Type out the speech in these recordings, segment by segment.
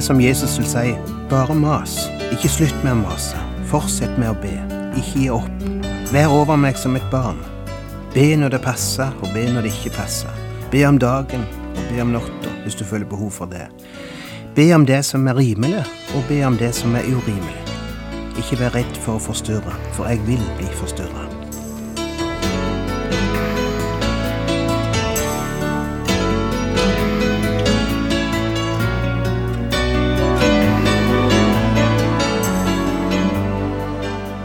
Er som Jesus vil si, bare mas. Ikke slutt med å mase. Fortsett med å be. Ikke gi opp. Vær over meg som et barn. Be når det passer, og be når det ikke passer. Be om dagen, og be om natta, hvis du føler behov for det. Be om det som er rimelig, og be om det som er urimelig. Ikke vær redd for å forstyrre, for jeg vil bli forstyrra.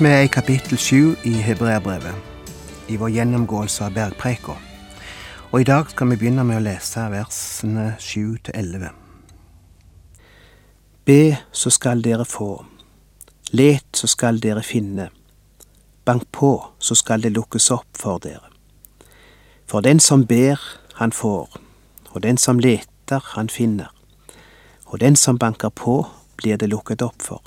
Vi er i kapittel sju i Hebreabrevet, i vår gjennomgåelse av bergpreika. Og i dag skal vi begynne med å lese versene sju til elleve. Be, så skal dere få. Let, så skal dere finne. Bank på, så skal det lukkes opp for dere. For den som ber, han får, og den som leter, han finner. Og den som banker på, blir det lukket opp for.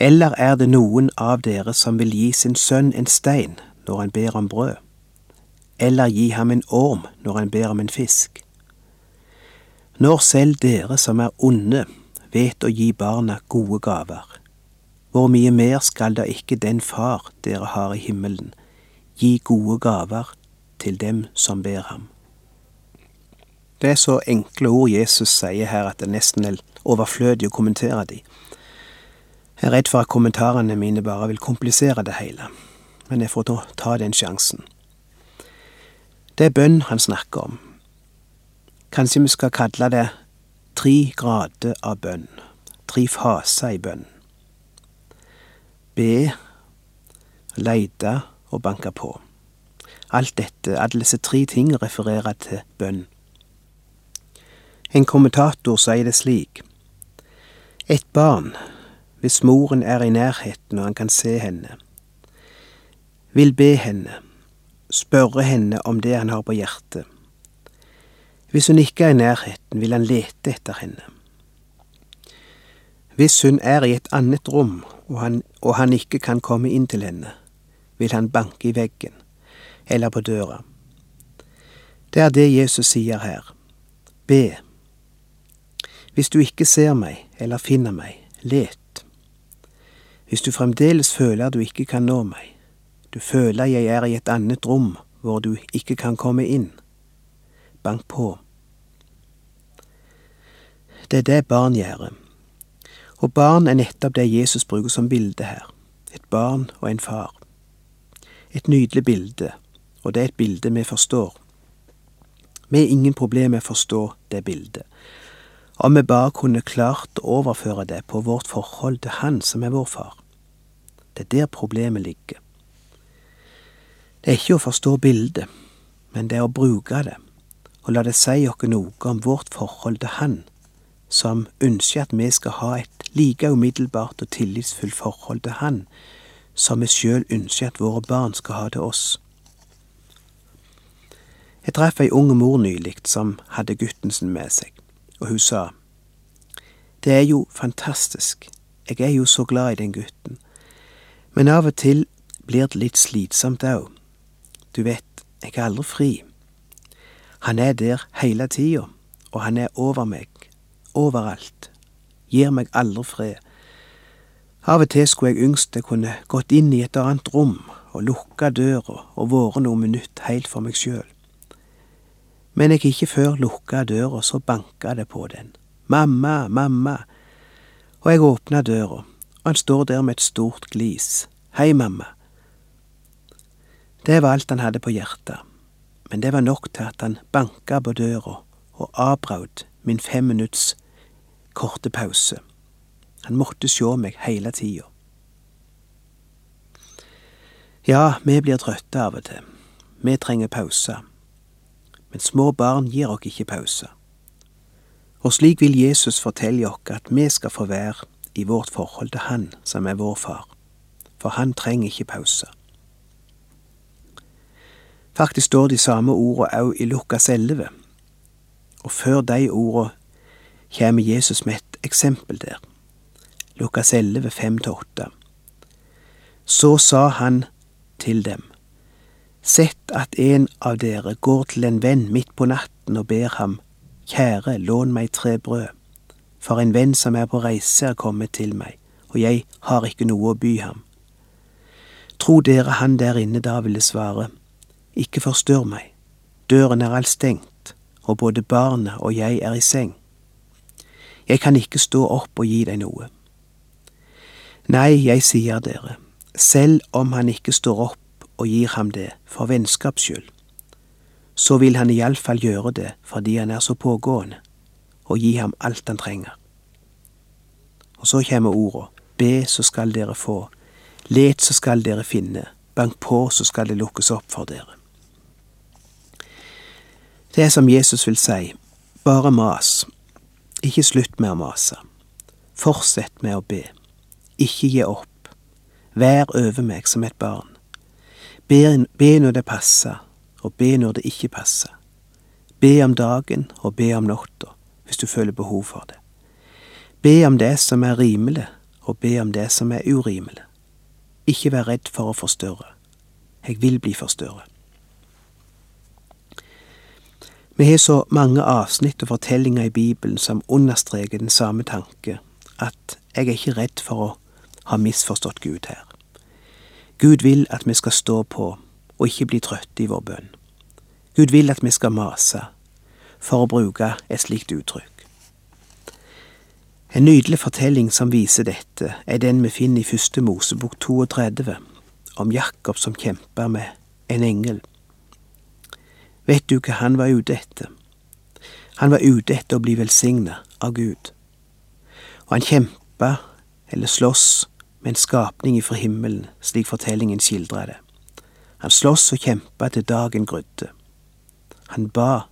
Eller er det noen av dere som vil gi sin sønn en stein når han ber om brød? Eller gi ham en orm når han ber om en fisk? Når selv dere som er onde, vet å gi barna gode gaver, hvor mye mer skal da ikke den far dere har i himmelen, gi gode gaver til dem som ber ham? Det er så enkle ord Jesus sier her at det nesten er overflødig å kommentere de. Jeg er redd for at kommentarene mine bare vil komplisere det hele, men jeg får nå ta den sjansen. Det er bønn han snakker om. Kanskje vi skal kalle det tre grader av bønn, tre faser i bønn. Be, leite og banke på. Alt dette, alle disse tre ting refererer til bønn. En kommentator sier det slik. Et barn hvis moren er i nærheten og han kan se henne. Vil be henne, spørre henne om det han har på hjertet. Hvis hun ikke er i nærheten, vil han lete etter henne. Hvis hun er i et annet rom og han, og han ikke kan komme inn til henne, vil han banke i veggen eller på døra. Det er det Jesus sier her. Be. Hvis du ikke ser meg eller finner meg, let. Hvis du fremdeles føler du ikke kan nå meg, du føler jeg er i et annet rom hvor du ikke kan komme inn, bank på. Det er det barn gjør, og barn er nettopp det Jesus bruker som bilde her, et barn og en far. Et nydelig bilde, og det er et bilde vi forstår. Vi har ingen problemer med å forstå det bildet, om vi bare kunne klart å overføre det på vårt forhold til Han som er vår far. Det er der problemet ligger. Det er ikke å forstå bildet, men det er å bruke det, og la det si oss noe om vårt forhold til Han, som ønsker at vi skal ha et like umiddelbart og tillitsfullt forhold til Han, som vi sjøl ønsker at våre barn skal ha til oss. Jeg traff ei ung mor nylig som hadde gutten sin med seg, og hun sa, Det er jo fantastisk, jeg er jo så glad i den gutten, men av og til blir det litt slitsomt òg. Du vet, jeg er aldri fri. Han er der hele tida, og han er over meg, overalt, gir meg aldri fred. Av og til skulle jeg yngste kunne gått inn i et annet rom og lukka døra og vært noen minutt heilt for meg sjøl. Men jeg ikke før lukka døra, så banka det på den. Mamma, mamma. Og jeg åpna døra, og han står der med et stort glis. Hei, mamma. Det var alt han hadde på hjertet, men det var nok til at han banka på døra og avbrøt min fem minutts korte pause. Han måtte sjå meg heile tida. Ja, vi blir trøtte av og til. Vi trenger pause. Men små barn gir oss ikke pause. Og slik vil Jesus fortelle oss at vi skal få være i vårt forhold til Han som er vår far, for Han trenger ikke pause. Faktisk står de samme ordene òg i Lukas 11, og før de ordene kommer Jesus med et eksempel der. Lukas 11, 5-8. Så sa han til dem, Sett at en av dere går til en venn midt på natten og ber ham, Kjære, lån meg tre brød, for en venn som er på reise er kommet til meg, og jeg har ikke noe å by ham. Tro dere han der inne da ville svare, Ikke forstyrr meg, døren er all stengt, og både barnet og jeg er i seng. Jeg kan ikke stå opp og gi deg noe. Nei, jeg sier dere, selv om han ikke står opp og gir ham det for vennskaps skyld, så vil han iallfall gjøre det fordi han er så pågående, og gi ham alt han trenger. Og så kommer orda, be så skal dere få, let så skal dere finne, bank på så skal det lukkes opp for dere. Det er som Jesus vil si, bare mas, ikke slutt med å mase, fortsett med å be, ikke gi opp, vær over meg som et barn. Be, be når det passer, og be når det ikke passer. Be om dagen og be om natta, hvis du føler behov for det. Be om det som er rimelig, og be om det som er urimelig. Ikke vær redd for å forstørre. Jeg vil bli forstørret. Vi har så mange avsnitt og fortellinger i Bibelen som understreker den samme tanke, at jeg er ikke redd for å ha misforstått Gud her. Gud vil at vi skal stå på og ikke bli trøtte i vår bønn. Gud vil at vi skal mase, for å bruke et slikt uttrykk. En nydelig fortelling som viser dette, er den vi finner i første Mosebok 32, om Jakob som kjemper med en engel. Vet du hva han var ute etter? Han var ute etter å bli velsigna av Gud. Og han kjempa, eller sloss, med en skapning ifra himmelen, slik fortellingen skildrer det. Han sloss og kjempa til dagen grudde. Han ba,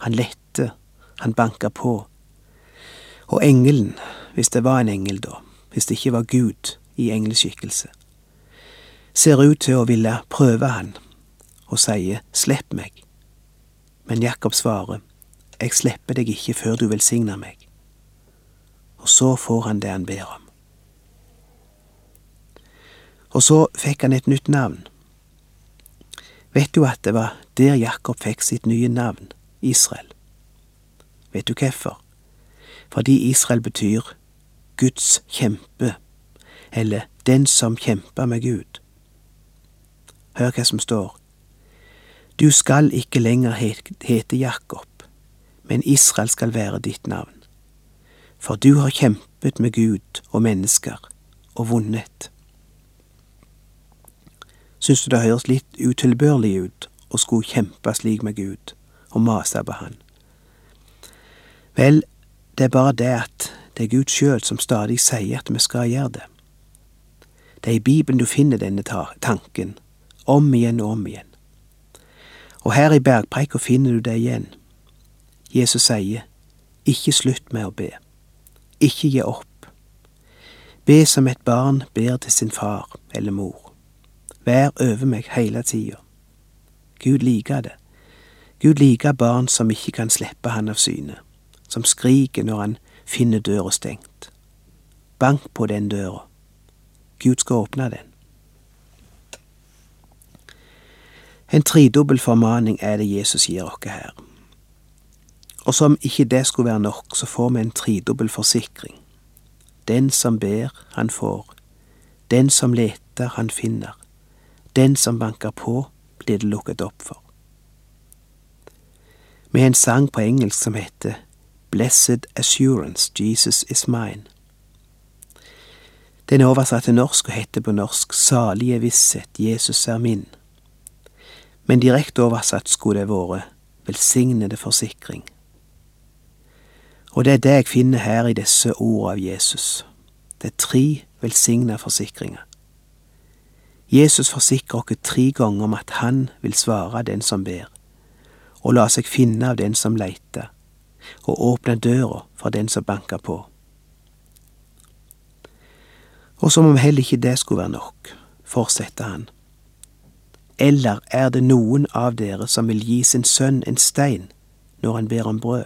han lette, han banka på. Og engelen, hvis det var en engel da, hvis det ikke var Gud i engelskikkelse, ser ut til å ville prøve han, og sier slipp meg. Men Jakob svarer, jeg slipper deg ikke før du velsigner meg. Og så får han det han ber om. Og så fikk han et nytt navn. Vet du at det var der Jakob fikk sitt nye navn, Israel? Vet du hvorfor? Fordi Israel betyr Guds kjempe, eller den som kjemper med Gud. Hør hva som står. Du skal ikke lenger hete Jakob, men Israel skal være ditt navn. For du har kjempet med Gud og mennesker og vunnet. Syns du det høres litt utilbørlig ut å skulle kjempe slik med Gud og maser på Han? Vel, det er bare det at det er Gud sjøl som stadig sier at vi skal gjøre det. Det er i Bibelen du finner denne tanken, om igjen og om igjen. Og her i bergpreika finner du det igjen. Jesus sier, ikke slutt med å be, ikke gi opp. Be som et barn ber til sin far eller mor. Vær over meg hele tida. Gud liker det. Gud liker barn som ikke kan slippe han av syne, som skriker når han finner døra stengt. Bank på den døra. Gud skal åpne den. En tredobbel formaning er det Jesus gir oss her. Og som ikke det skulle være nok, så får vi en tredobbel forsikring. Den som ber, han får. Den som leter, han finner. Den som banker på, blir det lukket opp for. Med en sang på engelsk som heter Blessed Assurance, Jesus is mine. Den er oversatt til norsk og heter på norsk Salige visshet, Jesus er min. Men direkte oversatt skulle det vært Velsignede forsikring. Og det er det jeg finner her i disse ordene av Jesus. Det er tre velsigna forsikringer. Jesus forsikrer oss tre ganger om at han vil svare den som ber, og la seg finne av den som leiter. og åpne døra for den som banker på. Og som om heller ikke det skulle være nok, fortsetter han. Eller er det noen av dere som vil gi sin sønn en stein når han ber om brød?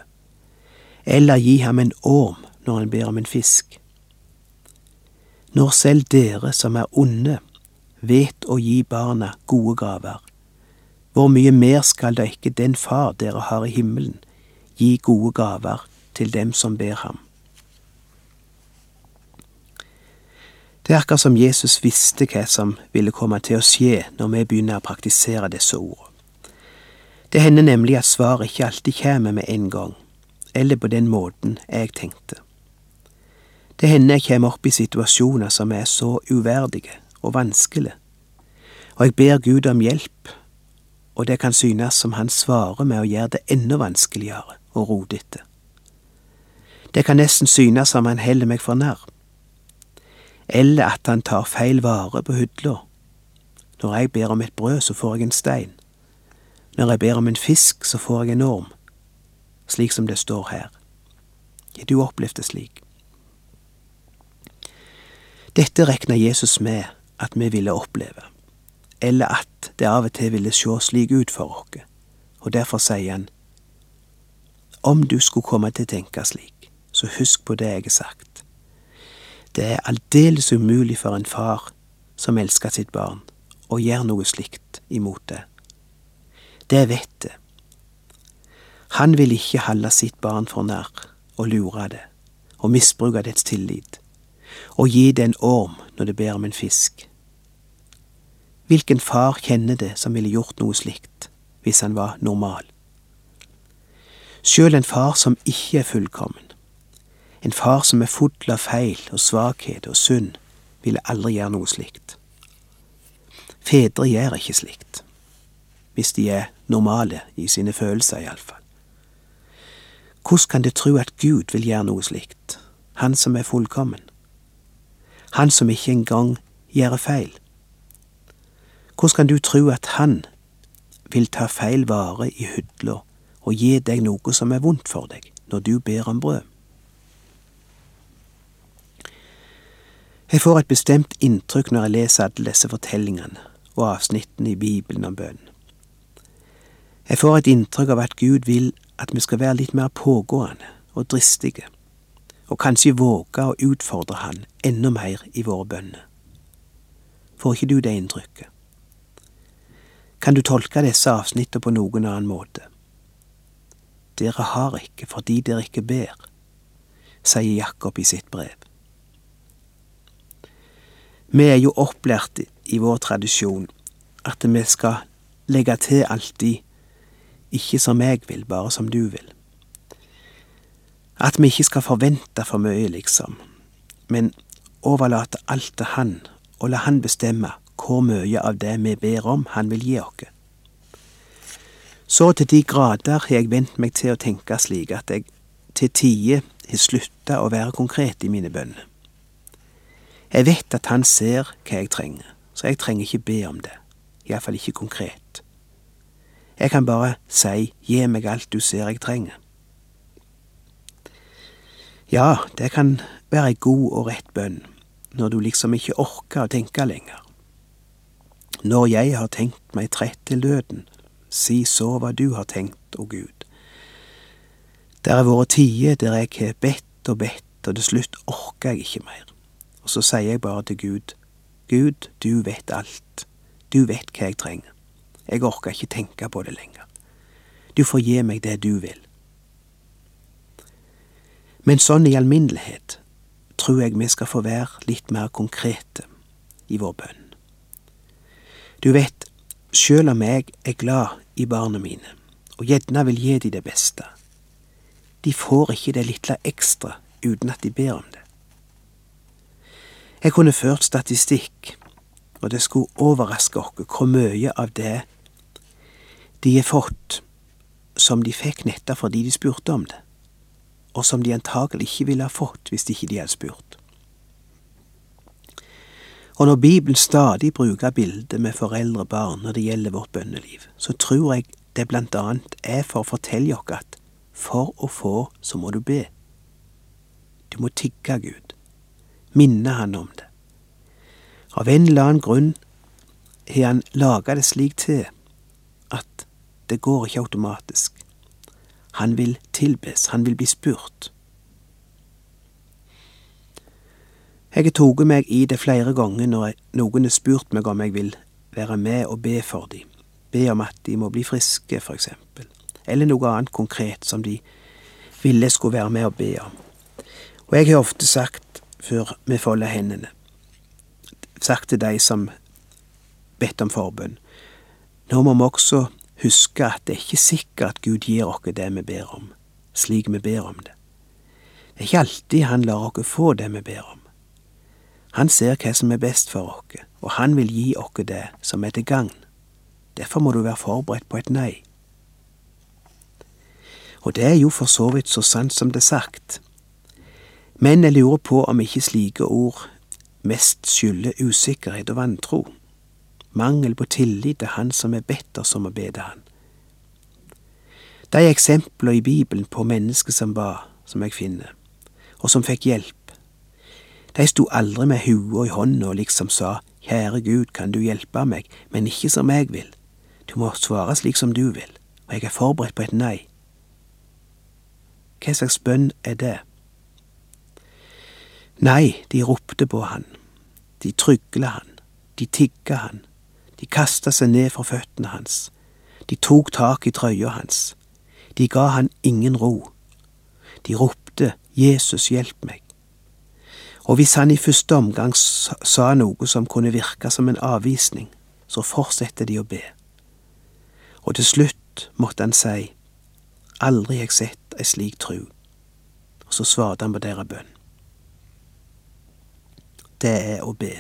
Eller gi ham en orm når han ber om en fisk? Når selv dere som er onde, vet å gi barna gode gaver, hvor mye mer skal da ikke den far dere har i himmelen, gi gode gaver til dem som ber ham? Det er akkurat som Jesus visste hva som ville komme til å skje når vi begynner å praktisere disse ordene. Det hender nemlig at svaret ikke alltid kommer med en gang, eller på den måten jeg tenkte. Det hender jeg kommer opp i situasjoner som er så uverdige og vanskelige, og jeg ber Gud om hjelp, og det kan synes som han svarer med å gjøre det enda vanskeligere og rodete. Det kan nesten synes som han heller meg for narr eller at han tar feil vare på hylla. Når jeg ber om et brød, så får jeg en stein. Når jeg ber om en fisk, så får jeg en orm, slik som det står her. Har du opplevd det slik? Dette regna Jesus med at vi ville oppleve, eller at det av og til ville sjå slik ut for oss, og derfor sier han, om du skulle komme til å tenke slik, så husk på det jeg har sagt. Det er aldeles umulig for en far som elsker sitt barn, å gjøre noe slikt imot det. Det vet det. Han vil ikke holde sitt barn for narr og lure det, og misbruke dets tillit, og gi det en orm når det ber om en fisk. Hvilken far kjenner det som ville gjort noe slikt hvis han var normal? Sjøl en far som ikke er fullkommen, en far som er full av feil og svakhet og synd, ville aldri gjøre noe slikt. Fedre gjør ikke slikt, hvis de er normale i sine følelser, iallfall. Hvordan kan de tro at Gud vil gjøre noe slikt, Han som er fullkommen? Han som ikke engang gjør feil? Hvordan kan du tro at Han vil ta feil vare i hudla og gi deg noe som er vondt for deg, når du ber om brød? Jeg får et bestemt inntrykk når jeg leser alle disse fortellingene og avsnittene i Bibelen om bønn. Jeg får et inntrykk av at Gud vil at vi skal være litt mer pågående og dristige, og kanskje våge å utfordre Han enda mer i våre bønner. Får ikke du det inntrykket? Kan du tolke disse avsnittene på noen annen måte? Dere har ikke fordi dere ikke ber, sier Jakob i sitt brev. Vi er jo opplært i vår tradisjon at vi skal legge til alltid ikke som jeg vil, bare som du vil. At vi ikke skal forvente for mye, liksom, men overlate alt til Han og la Han bestemme hvor mye av det vi ber om Han vil gi oss. Så til de grader har jeg vent meg til å tenke slik at jeg til tider har slutta å være konkret i mine bønner. Jeg vet at han ser hva jeg trenger, så jeg trenger ikke be om det, iallfall ikke konkret. Jeg kan bare si gi meg alt du ser jeg trenger. Ja, det kan være ei god og rett bønn, når du liksom ikke orker å tenke lenger. Når jeg har tenkt meg trett til døden, si så hva du har tenkt, å Gud. Det har vært tider der jeg har bedt og bedt, og til slutt orker jeg ikke mer. Og så sier jeg bare til Gud, Gud, du vet alt, du vet hva jeg trenger, jeg orker ikke tenke på det lenger, du får gi meg det du vil. Men sånn i alminnelighet tror jeg vi skal få være litt mer konkrete i vår bønn. Du vet, sjøl om jeg er glad i barna mine, og gjerne vil gi de det beste, de får ikke det lille ekstra uten at de ber om det. Jeg kunne ført statistikk, og det skulle overraske oss hvor mye av det de har fått som de fikk nettopp fordi de spurte om det, og som de antagelig ikke ville ha fått hvis de ikke hadde spurt. Og når Bibelen stadig bruker bildet med foreldre og barn når det gjelder vårt bønneliv, så tror jeg det blant annet er for å fortelle oss at For å få, så må du be. Du må tigge Gud. Minne Han om det. Av en eller annen grunn har Han laga det slik til at det går ikke automatisk. Han vil tilbes, han vil bli spurt. Jeg har tatt meg i det flere ganger når noen har spurt meg om jeg vil være med og be for dem, be om at de må bli friske, for eksempel, eller noe annet konkret som de ville skulle være med og be om. Og jeg har ofte sagt, før vi folder hendene, sagt til de som bedt om forbønn, nå må vi også huske at det er ikke sikkert Gud gir oss det vi ber om, slik vi ber om det. Det er ikke alltid Han lar oss få det vi ber om. Han ser hva som er best for oss, og han vil gi oss det som er til gagn. Derfor må du være forberedt på et nei. Og det er jo for så vidt så sant som det er sagt. Men jeg lurer på om ikke slike ord mest skylder usikkerhet og vantro mangel på tillit til Han som er bedt oss om å bede Han. De eksempler i Bibelen på mennesker som ba, som jeg finner, og som fikk hjelp, de sto aldri med hua i hånda og liksom sa Kjære Gud, kan du hjelpe meg, men ikke som jeg vil. Du må svare slik som du vil, og jeg er forberedt på et nei. Hva slags bønn er det? Nei, de ropte på han, de trygla han, de tigga han, de kasta seg ned for føttene hans. De tok tak i trøya hans. De ga han ingen ro. De ropte Jesus, hjelp meg. Og hvis han i første omgang sa noe som kunne virke som en avvisning, så fortsetter de å be. Og til slutt måtte han si, Aldri har jeg sett ei slik tru. Og så svarte han på deres bønn. Det er å be.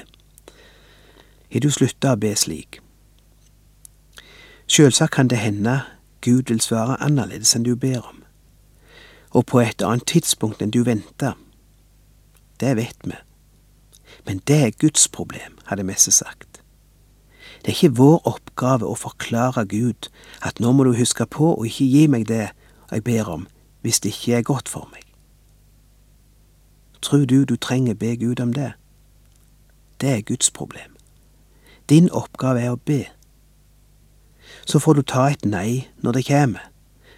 Har du slutta å be slik? Sjølsagt kan det hende Gud vil svare annerledes enn du ber om, og på et annet tidspunkt enn du venter. Det vet vi. Men det er Guds problem, hadde Messe sagt. Det er ikke vår oppgave å forklare Gud at nå må du huske på å ikke gi meg det jeg ber om, hvis det ikke er godt for meg. Tror du du trenger be Gud om det? Det er Guds problem. Din oppgave er å be. Så får du ta et nei når det kommer,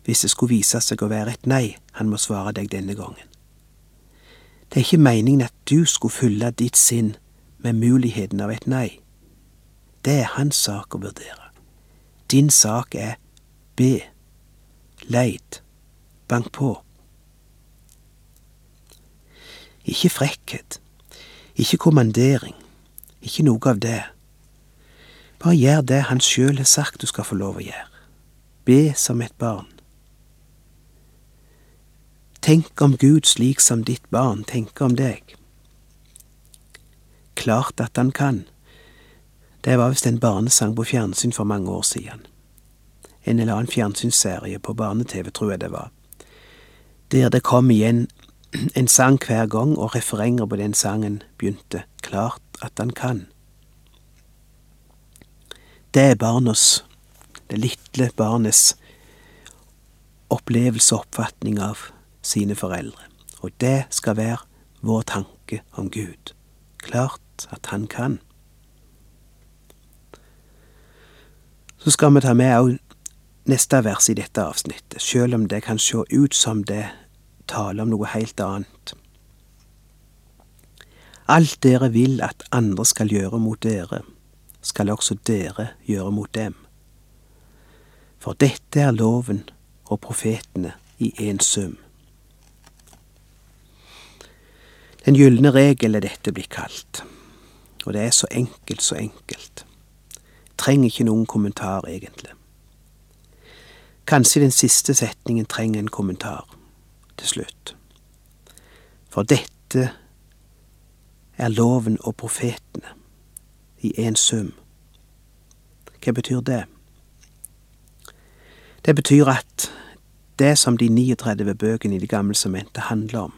hvis det skulle vise seg å være et nei han må svare deg denne gangen. Det er ikke meningen at du skulle fylle ditt sinn med muligheten av et nei. Det er hans sak å vurdere. Din sak er be, leit, bank på. Ikke frekkhet, ikke kommandering, ikke noe av det. Bare gjør det han sjøl har sagt du skal få lov å gjøre. Be som et barn. Tenk om Gud slik som ditt barn tenker om deg. Klart at han kan. Det var visst en barnesang på fjernsyn for mange år siden. En eller annen fjernsynsserie på barne-TV, tror jeg det var. Der det kom igjen en sang hver gang, og refrenger på den sangen begynte Klart at han kan. Det er barnas, det lille barnets opplevelse og oppfatning av sine foreldre. Og det skal være vår tanke om Gud. Klart at han kan. Så skal vi ta med òg neste vers i dette avsnittet, sjøl om det kan se ut som det taler om noe helt annet. Alt dere vil at andre skal gjøre mot dere, skal også dere gjøre mot dem. For dette er loven og profetene i én sum. Den gylne regel er dette blitt kalt, og det er så enkelt, så enkelt. Trenger ikke noen kommentar, egentlig. Kanskje den siste setningen trenger en kommentar til slutt. For dette er loven og profetene i én sum. Hva betyr det? Det betyr at det som de 39 bøkene i Det gamle sementet handler om,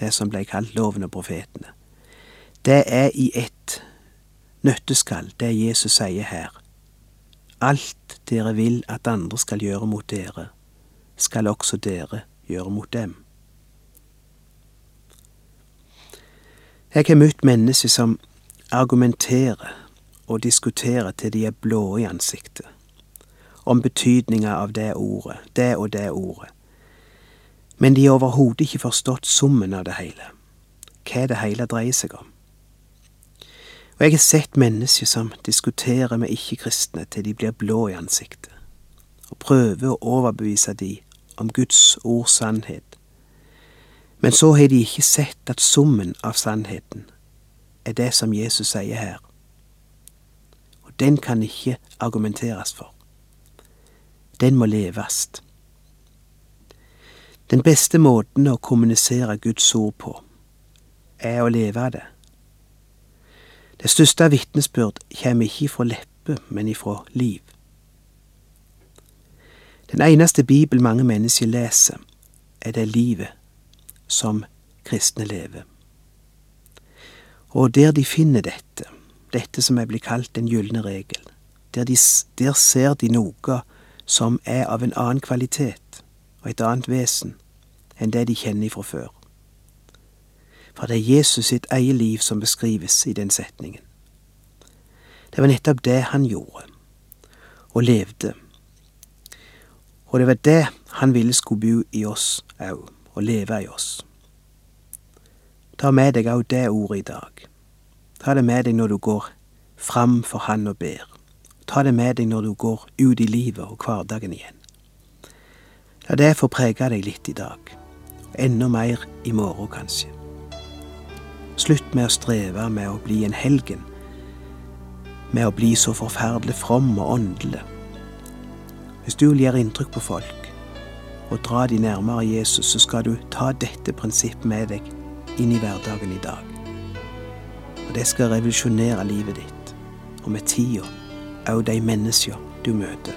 det som ble kalt Loven og profetene, det er i ett nøtteskall det Jesus sier her. Alt dere vil at andre skal gjøre mot dere, skal også dere gjøre mot dem. Jeg har møtt mennesker som argumenterer og diskuterer til de er blå i ansiktet, om betydninga av det ordet, det og det ordet, men de har overhodet ikke forstått summen av det hele, hva det hele dreier seg om. Og jeg har sett mennesker som diskuterer med ikke-kristne til de blir blå i ansiktet, og prøver å overbevise de om Guds ords sannhet. Men så har de ikke sett at summen av sannheten er det som Jesus sier her. Og den kan ikke argumenteres for. Den må leves. Den beste måten å kommunisere Guds ord på, er å leve av det. Det største vitnesbyrd kommer ikke ifra leppe, men ifra liv. Den eneste bibel mange mennesker leser, er det livet som kristne lever. Og der de finner dette, dette som er blitt kalt den gylne regel, der, de, der ser de noe som er av en annen kvalitet og et annet vesen enn det de kjenner fra før. For det er Jesus sitt eget liv som beskrives i den setningen. Det var nettopp det han gjorde, og levde og det var det han ville skulle bo i oss òg, og leve i oss. Ta med deg òg det ordet i dag. Ta det med deg når du går fram for Han og ber. Ta det med deg når du går ut i livet og hverdagen igjen. La det få prege deg litt i dag, enda mer i morgen kanskje. Slutt med å streve med å bli en helgen, med å bli så forferdelig from og åndelig hvis du vil gjøre inntrykk på folk og dra de nærmere Jesus, så skal du ta dette prinsippet med deg inn i hverdagen i dag. Og det skal revolusjonere livet ditt, og med tida òg de mennesker du møter.